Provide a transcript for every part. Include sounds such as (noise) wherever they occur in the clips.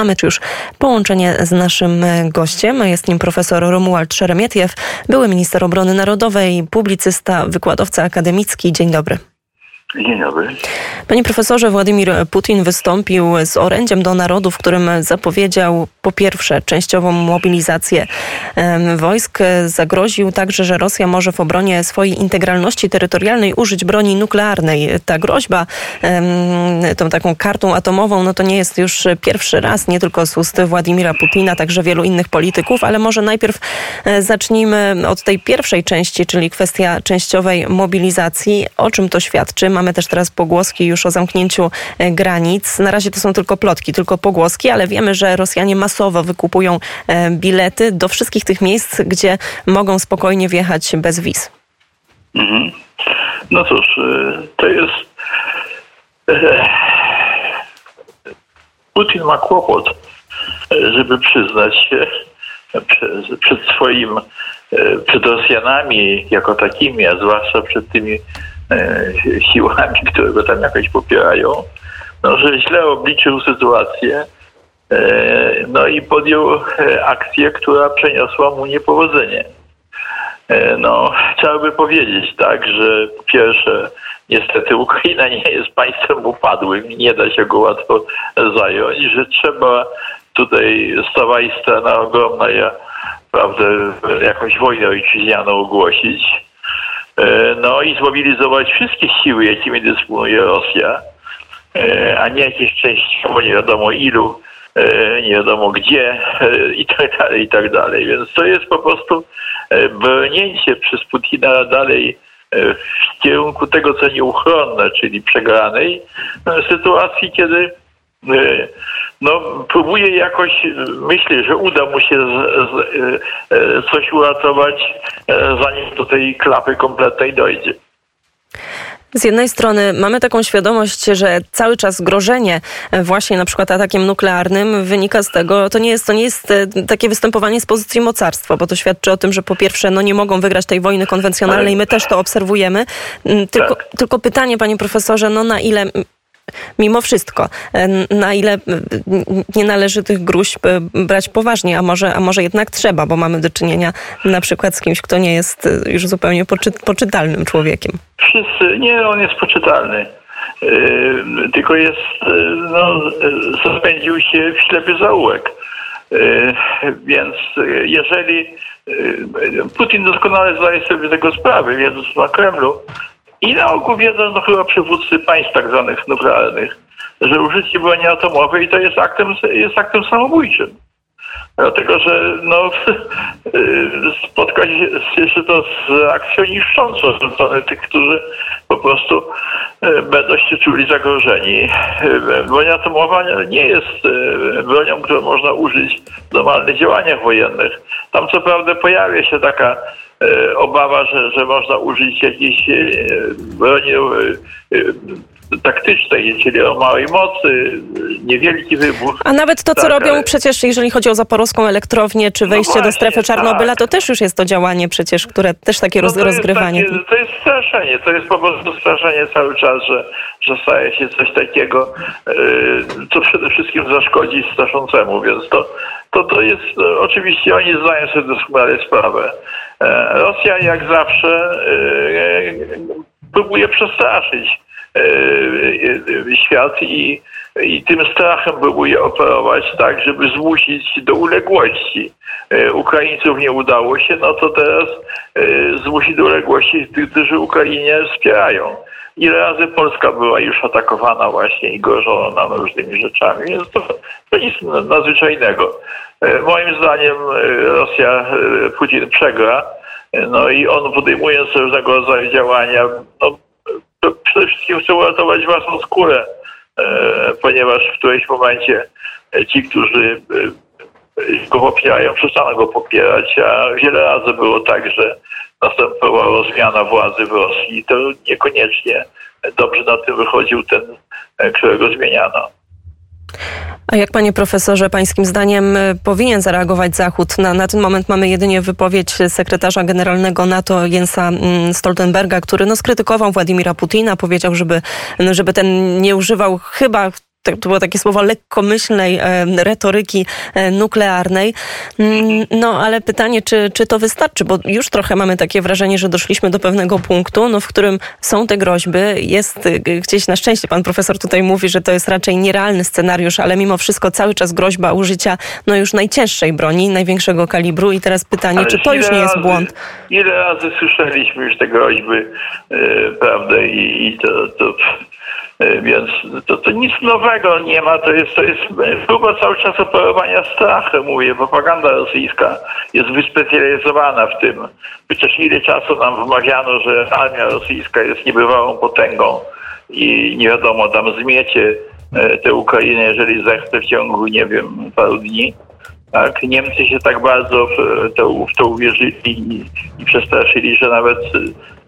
Mamy już połączenie z naszym gościem. Jest nim profesor Romuald Szeremietiew, były minister obrony narodowej, publicysta, wykładowca akademicki. Dzień dobry. Dzień dobry. Panie profesorze, Władimir Putin wystąpił z orędziem do narodu, w którym zapowiedział po pierwsze częściową mobilizację wojsk. Zagroził także, że Rosja może w obronie swojej integralności terytorialnej użyć broni nuklearnej. Ta groźba tą taką kartą atomową, no to nie jest już pierwszy raz, nie tylko z ust Władimira Putina, także wielu innych polityków, ale może najpierw e, zacznijmy od tej pierwszej części, czyli kwestia częściowej mobilizacji. O czym to świadczy? Mamy też teraz pogłoski już o zamknięciu e, granic. Na razie to są tylko plotki, tylko pogłoski, ale wiemy, że Rosjanie masowo wykupują e, bilety do wszystkich tych miejsc, gdzie mogą spokojnie wjechać bez wiz. Mhm. No cóż, e, to jest. Putin ma kłopot, żeby przyznać się przed swoim, przed Rosjanami jako takimi, a zwłaszcza przed tymi siłami, (laughs) które go tam jakoś popierają, no, że źle obliczył sytuację, e, no i podjął e, akcję, która przeniosła mu niepowodzenie. No, trzeba by powiedzieć tak, że po pierwsze, niestety Ukraina nie jest państwem upadłym i nie da się go łatwo zająć, że trzeba tutaj stawajsta na ogromną, prawda, jakąś wojnę ojczyźnianą ogłosić E, no i zmobilizować wszystkie siły, jakimi dysponuje Rosja, e, a nie jakieś częściowo nie wiadomo ilu, e, nie wiadomo gdzie i tak dalej, i tak dalej. Więc to jest po prostu brnięcie przez Putina dalej w kierunku tego, co nieuchronne, czyli przegranej sytuacji, kiedy no, próbuje jakoś, myślę, że uda mu się z, z, e, coś uratować, e, zanim do tej klapy kompletnej dojdzie. Z jednej strony mamy taką świadomość, że cały czas grożenie e, właśnie na przykład atakiem nuklearnym wynika z tego, to nie jest, to nie jest takie występowanie z pozycji mocarstwa, bo to świadczy o tym, że po pierwsze no nie mogą wygrać tej wojny konwencjonalnej, my też to obserwujemy. Mm, tylko, tak. tylko pytanie, panie profesorze, no na ile mimo wszystko, e, na ile nie należy tych gruźb e, brać poważnie, a może, a może jednak trzeba, bo mamy do czynienia na przykład z kimś, kto nie jest e, już zupełnie poczy, poczytalnym człowiekiem. Wszyscy, nie, on jest poczytalny. Tylko jest, no, zapędził się w ślepy zaułek. Więc jeżeli Putin doskonale zdaje sobie tego sprawy, wiedząc na Kremlu, i na ogół wiedzą no, chyba przywódcy państw tak zwanych nuklearnych, że użycie broni atomowej to jest aktem, jest aktem samobójczym. Dlatego, że no, (laughs) spotka się to z akcją niszczącą tych, którzy po prostu e, będą się czuli zagrożeni. E, broń atomowa nie jest e, bronią, którą można użyć w normalnych działaniach wojennych. Tam co prawda pojawia się taka obawa, że, że można użyć jakiejś broni taktycznej, czyli o małej mocy, niewielki wybuch. A nawet to, co tak, robią ale... przecież, jeżeli chodzi o zaporowską elektrownię, czy no wejście no właśnie, do strefy Czarnobyla, tak. to też już jest to działanie przecież, które też takie no roz, rozgrywanie. Takie, to jest straszenie, to jest po prostu straszenie cały czas, że, że staje się coś takiego, yy, co przede wszystkim zaszkodzi straszącemu, więc to, to, to jest, no, oczywiście oni zdają sobie doskonale sprawę. E, Rosja jak zawsze yy, próbuje przestraszyć świat i, i tym strachem próbuje operować tak, żeby zmusić do uległości. E, Ukraińców nie udało się, no to teraz zmusić do uległości tych, którzy Ukrainie wspierają. Ile razy Polska była już atakowana właśnie i grożona nam różnymi rzeczami, więc to, to nic nadzwyczajnego. Moim zdaniem Rosja, Putin przegra, no i on podejmując różnego rodzaju działania, no, to przede wszystkim chcą uratować własną skórę, e, ponieważ w którymś momencie e, ci, którzy e, go popierają, przestaną go popierać, a wiele razy było tak, że następowała zmiana władzy w Rosji to niekoniecznie dobrze na tym wychodził ten, którego zmieniano. A jak panie profesorze, pańskim zdaniem y, powinien zareagować Zachód? Na, na ten moment mamy jedynie wypowiedź sekretarza generalnego NATO Jensa mm, Stoltenberga, który no, skrytykował Władimira Putina, powiedział, żeby, no, żeby ten nie używał chyba to było takie słowo lekkomyślnej retoryki e, nuklearnej. Mm, no ale pytanie, czy, czy to wystarczy, bo już trochę mamy takie wrażenie, że doszliśmy do pewnego punktu, no, w którym są te groźby, jest e, gdzieś na szczęście, pan profesor tutaj mówi, że to jest raczej nierealny scenariusz, ale mimo wszystko cały czas groźba użycia no już najcięższej broni, największego kalibru i teraz pytanie, ale czy to już nie jest błąd? Ile razy słyszeliśmy już te groźby, yy, prawda, i, i to, to więc to, to nic nowego nie ma, to jest, to jest próba cały czas operowania strachem, mówię, propaganda rosyjska jest wyspecjalizowana w tym. Przecież ile czasu nam wmawiano, że armia rosyjska jest niebywałą potęgą i nie wiadomo, tam zmiecie e, tę Ukrainę, jeżeli zechce w ciągu, nie wiem, paru dni. Tak, Niemcy się tak bardzo w to, w to uwierzyli i, i przestraszyli, że nawet E,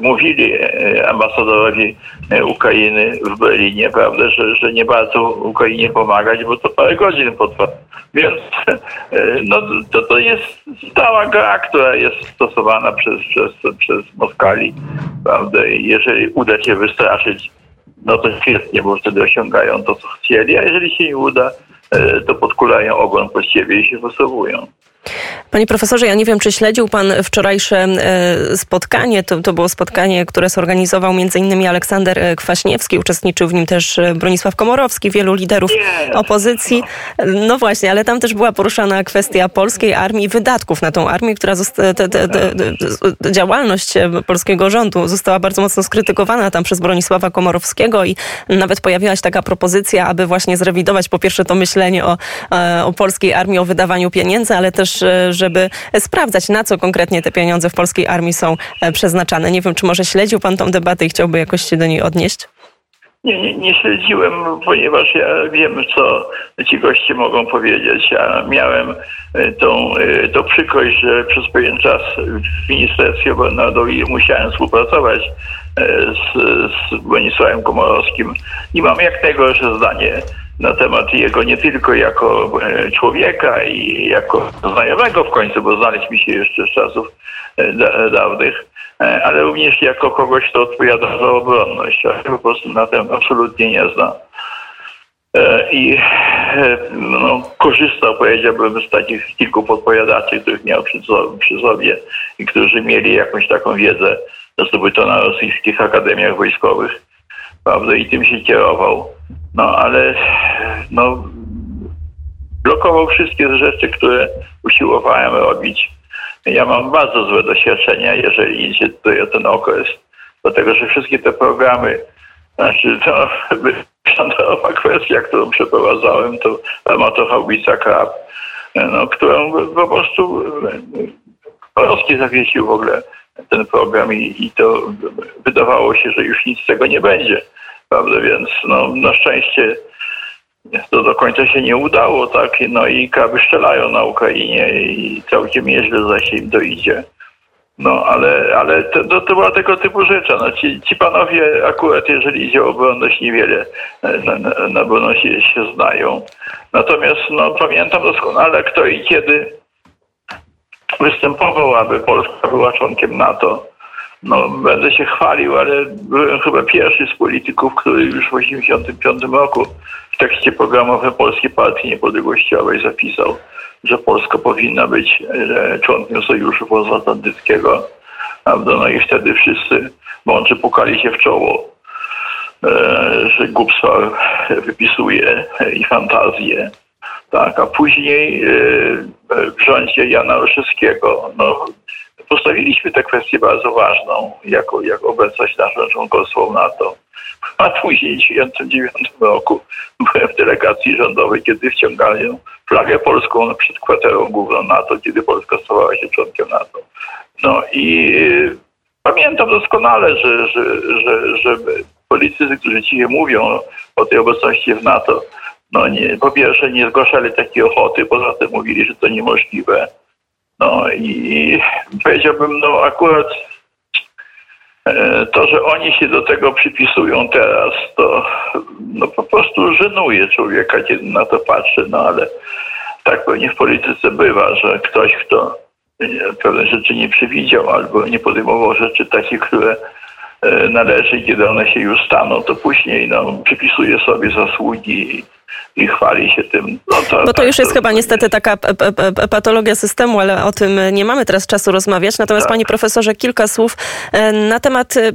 mówili e, ambasadorowi e, Ukrainy w Berlinie, prawda, że, że nie bardzo Ukrainie pomagać, bo to parę godzin potrwa. Więc no, to, to jest stała gra, która jest stosowana przez, przez, przez Moskali. Prawda? Jeżeli uda się wystraszyć, no to świetnie, bo wtedy osiągają to, co chcieli, a jeżeli się nie uda, to podkulają ogon pod siebie i się wysowują. Panie profesorze, ja nie wiem, czy śledził pan wczorajsze e, spotkanie. To, to było spotkanie, które zorganizował m.in. Aleksander e, Kwaśniewski. Uczestniczył w nim też e, Bronisław Komorowski, wielu liderów opozycji. No właśnie, ale tam też była poruszana kwestia polskiej armii, wydatków na tą armię, która te, te, te, działalność polskiego rządu została bardzo mocno skrytykowana tam przez Bronisława Komorowskiego i nawet pojawiła się taka propozycja, aby właśnie zrewidować po pierwsze to myślenie o, o polskiej armii, o wydawaniu pieniędzy, ale też żeby sprawdzać, na co konkretnie te pieniądze w polskiej armii są e, przeznaczane. Nie wiem, czy może śledził pan tą debatę i chciałby jakoś się do niej odnieść? Nie, nie, nie, śledziłem, ponieważ ja wiem, co ci goście mogą powiedzieć. Ja miałem e, tą, tą przykrość, że przez pewien czas w Ministerstwie Narodowej musiałem współpracować z, z Bronisławem Komorowskim i mam jak najgorsze zdanie na temat jego nie tylko jako e, człowieka i jako znajomego w końcu, bo znaliśmy się jeszcze z czasów e, dawnych, e, ale również jako kogoś, kto odpowiada za obronność. Po prostu na tym absolutnie nie znam. I no, korzystał, powiedziałbym, z takich kilku podpowiadaczy, których miał przy, przy sobie i którzy mieli jakąś taką wiedzę zdobytą na rosyjskich akademiach wojskowych, prawda, i tym się kierował. No ale no, blokował wszystkie rzeczy, które usiłowałem robić. Ja mam bardzo złe doświadczenia, jeżeli idzie tutaj o ten okres, dlatego że wszystkie te programy, znaczy (laughs) to sztandarowa kwestia, którą przeprowadzałem, to armatochaubica Krab, no, którą po prostu Polski zawiesił w ogóle ten program i, i to wydawało się, że już nic z tego nie będzie. Prawda? Więc no, na szczęście to do końca się nie udało, tak? No i kraby strzelają na Ukrainie i całkiem nieźle zaś im to idzie. No, ale, ale to, to, to była tego typu rzecz. No, ci, ci panowie akurat, jeżeli idzie o obronność, niewiele na, na, na obronności się znają. Natomiast no, pamiętam doskonale, kto i kiedy występował, aby Polska była członkiem NATO no, będę się chwalił, ale byłem chyba pierwszy z polityków, który już w 1985 roku w tekście programowym Polskiej Partii Niepodległościowej zapisał, że Polska powinna być e, członkiem Sojuszu Północnoatlantyckiego. Prawda? No i wtedy wszyscy mądrzy pukali się w czoło, e, że głupstwa wypisuje i fantazje. Tak, a później e, w rządzie Jana Olszewskiego no, postawiliśmy tę kwestię bardzo ważną, jako, jak obecność naszą członkostwo w NATO. A później w 1999 roku byłem w delegacji rządowej, kiedy wciągają flagę polską przed kwaterą główną NATO, kiedy Polska stawała się członkiem NATO. No i pamiętam doskonale, że, że, że, że politycy, którzy dzisiaj mówią o tej obecności w NATO, no nie, po pierwsze nie zgłaszali takiej ochoty, poza tym mówili, że to niemożliwe. No i powiedziałbym, no akurat e, to, że oni się do tego przypisują teraz, to no po prostu żenuje człowieka, kiedy na to patrzy, no ale tak pewnie w polityce bywa, że ktoś, kto pewne rzeczy nie przewidział albo nie podejmował rzeczy takich, które należy, kiedy one się już staną, to później no, przypisuje sobie zasługi i chwali się tym. No to, Bo to tak, już jest to chyba niestety taka patologia systemu, ale o tym nie mamy teraz czasu rozmawiać. Natomiast tak. panie profesorze, kilka słów e, na temat e,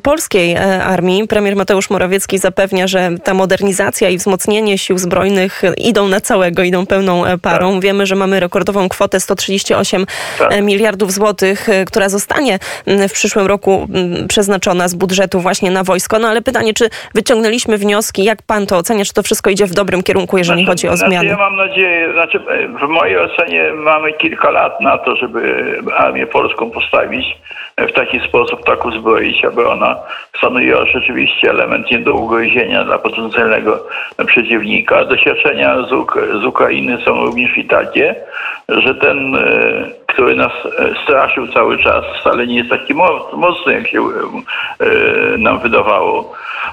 polskiej e, armii. Premier Mateusz Morawiecki zapewnia, że ta modernizacja i wzmocnienie sił zbrojnych idą na całego, idą pełną parą. Tak. Wiemy, że mamy rekordową kwotę 138 tak. miliardów złotych, która zostanie w przyszłym roku przeznaczona z budżetu właśnie na wojsko. No ale pytanie, czy wyciągnęliśmy wnioski, jak pan to ocenia, czy to wszystko idzie w dobrym kierunku, jeżeli znaczy, chodzi o znaczy, zmiany? Ja mam nadzieję, znaczy w mojej ocenie mamy kilka lat na to, żeby armię polską postawić w taki sposób, tak uzbroić, aby ona stanowiła rzeczywiście element nie do ugryzienia dla potencjalnego przeciwnika. Doświadczenia z, Uk z Ukrainy są również i takie, że ten, e, który nas e, straszył cały czas, wcale nie jest taki mocny, jak się e, nam wydawało.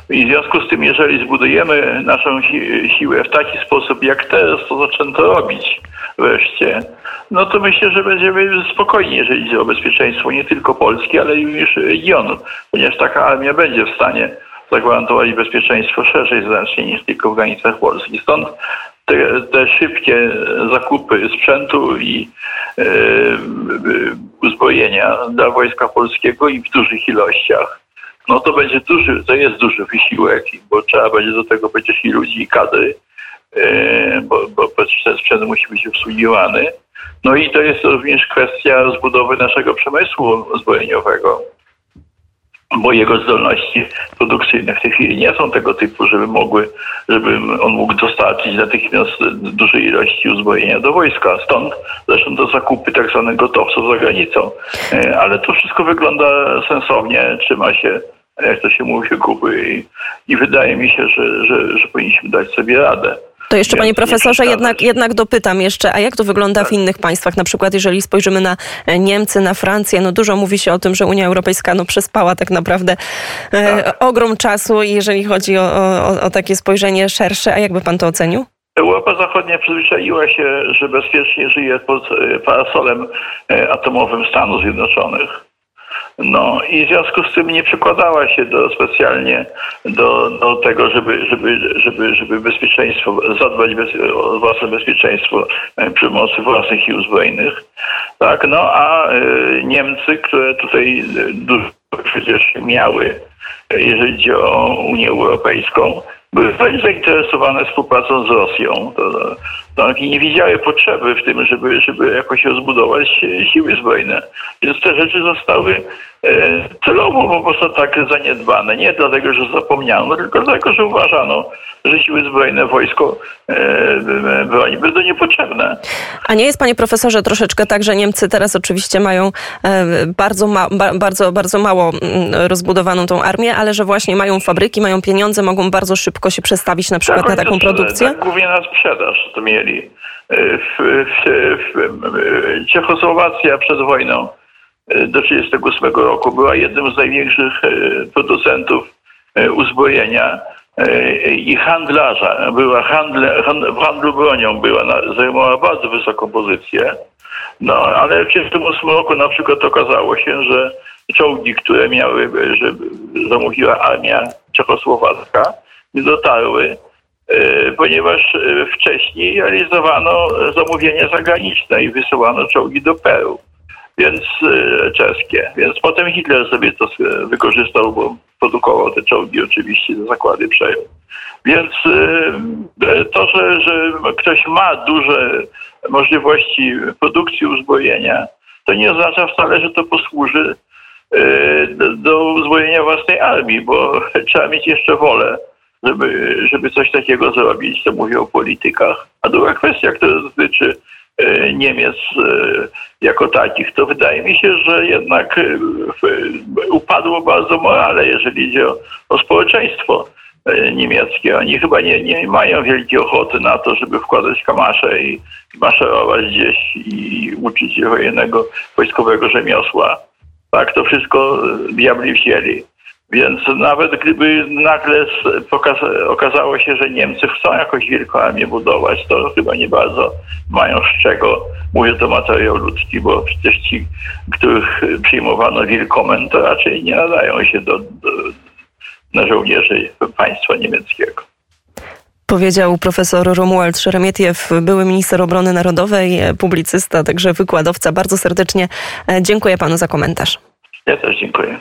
I w związku z tym, jeżeli zbudujemy naszą siłę w taki sposób, jak teraz to zaczęto robić wreszcie, no to myślę, że będziemy spokojni, jeżeli chodzi o bezpieczeństwo nie tylko Polski, ale również regionu, ponieważ taka armia będzie w stanie zagwarantować bezpieczeństwo szerzej znacznie niż tylko w granicach Polski. Stąd te, te szybkie zakupy sprzętu i e, uzbrojenia dla Wojska Polskiego i w dużych ilościach no to będzie duży, to jest duży wysiłek, bo trzeba będzie do tego przecież i ludzi, i kadry, e, bo, bo ten sprzęt musi być obsługiwany. No i to jest również kwestia zbudowy naszego przemysłu zbrojeniowego bo jego zdolności produkcyjne w tej chwili nie są tego typu, żeby mogły, żeby on mógł dostarczyć natychmiast dużej ilości uzbrojenia do wojska. Stąd zresztą to zakupy tak zwanych gotowców za granicą. E, ale to wszystko wygląda sensownie, trzyma się, jak to się mówi, kupy i, i wydaje mi się, że, że, że powinniśmy dać sobie radę. To jeszcze, panie profesorze, jednak, jednak dopytam jeszcze, a jak to wygląda w innych państwach? Na przykład, jeżeli spojrzymy na e, Niemcy, na Francję, no dużo mówi się o tym, że Unia Europejska no, przespała tak naprawdę e, tak. ogrom czasu, jeżeli chodzi o, o, o takie spojrzenie szersze. A jakby pan to ocenił? Europa Zachodnia przyzwyczaiła się, że bezpiecznie żyje pod e, parasolem atomowym Stanów Zjednoczonych. No i w związku z tym nie przykładała się do specjalnie do, do tego, żeby, żeby, żeby, żeby bezpieczeństwo, zadbać bez, o własne bezpieczeństwo e, przy pomocy własnych sił zbrojnych. Tak, no a y, Niemcy, które tutaj e, dużo przecież miały, jeżeli chodzi o Unię Europejską, były zainteresowane współpracą z Rosją. To, tak, I nie widziały potrzeby w tym, żeby, żeby jakoś rozbudować siły zbrojne. Więc te rzeczy zostały e, celowo po prostu tak zaniedbane. Nie dlatego, że zapomniano, tylko dlatego, że uważano, że siły zbrojne, wojsko e, broni będą niepotrzebne. A nie jest, panie profesorze, troszeczkę tak, że Niemcy teraz oczywiście mają e, bardzo, ma, bardzo, bardzo mało mm, rozbudowaną tą armię, ale że właśnie mają fabryki, mają pieniądze, mogą bardzo szybko się przestawić na przykład tak, na taką produkcję? Tak, głównie na sprzedaż to mieli. E, w, w, w, Czechosłowacja przed wojną do 1938 roku była jednym z największych producentów uzbrojenia i handlarza. Była handle, w handlu bronią była, zajmowała bardzo wysoką pozycję. No, ale w 1938 roku na przykład okazało się, że czołgi, które miały, że zamówiła armia czechosłowacka, nie dotarły, e, ponieważ e, wcześniej realizowano zamówienia zagraniczne i wysyłano czołgi do Peru więc e, czeskie. Więc potem Hitler sobie to wykorzystał, bo produkował te czołgi oczywiście, te zakłady przejął. Więc e, to, że, że ktoś ma duże możliwości produkcji uzbrojenia, to nie oznacza wcale, że to posłuży e, do uzbrojenia własnej armii, bo trzeba mieć jeszcze wolę, żeby, żeby coś takiego zrobić. To mówię o politykach. A druga kwestia, która dotyczy E, Niemiec e, jako takich, to wydaje mi się, że jednak e, upadło bardzo morale, jeżeli idzie o, o społeczeństwo niemieckie. Oni chyba nie, nie mają wielkiej ochoty na to, żeby wkładać kamasze i, i maszerować gdzieś i uczyć się wojennego wojskowego rzemiosła. Tak, to wszystko diabli wzięli. Więc nawet gdyby nagle okazało się, że Niemcy chcą jakoś wielką armię budować, to chyba nie bardzo mają z czego. Mówię to materiał ludzki, bo przecież ci, których przyjmowano wielkomen, to raczej nie nadają się do, do na żołnierzy państwa niemieckiego. Powiedział profesor Romuald Szeremietiew, były minister obrony narodowej, publicysta, także wykładowca. Bardzo serdecznie dziękuję panu za komentarz. Ja też dziękuję.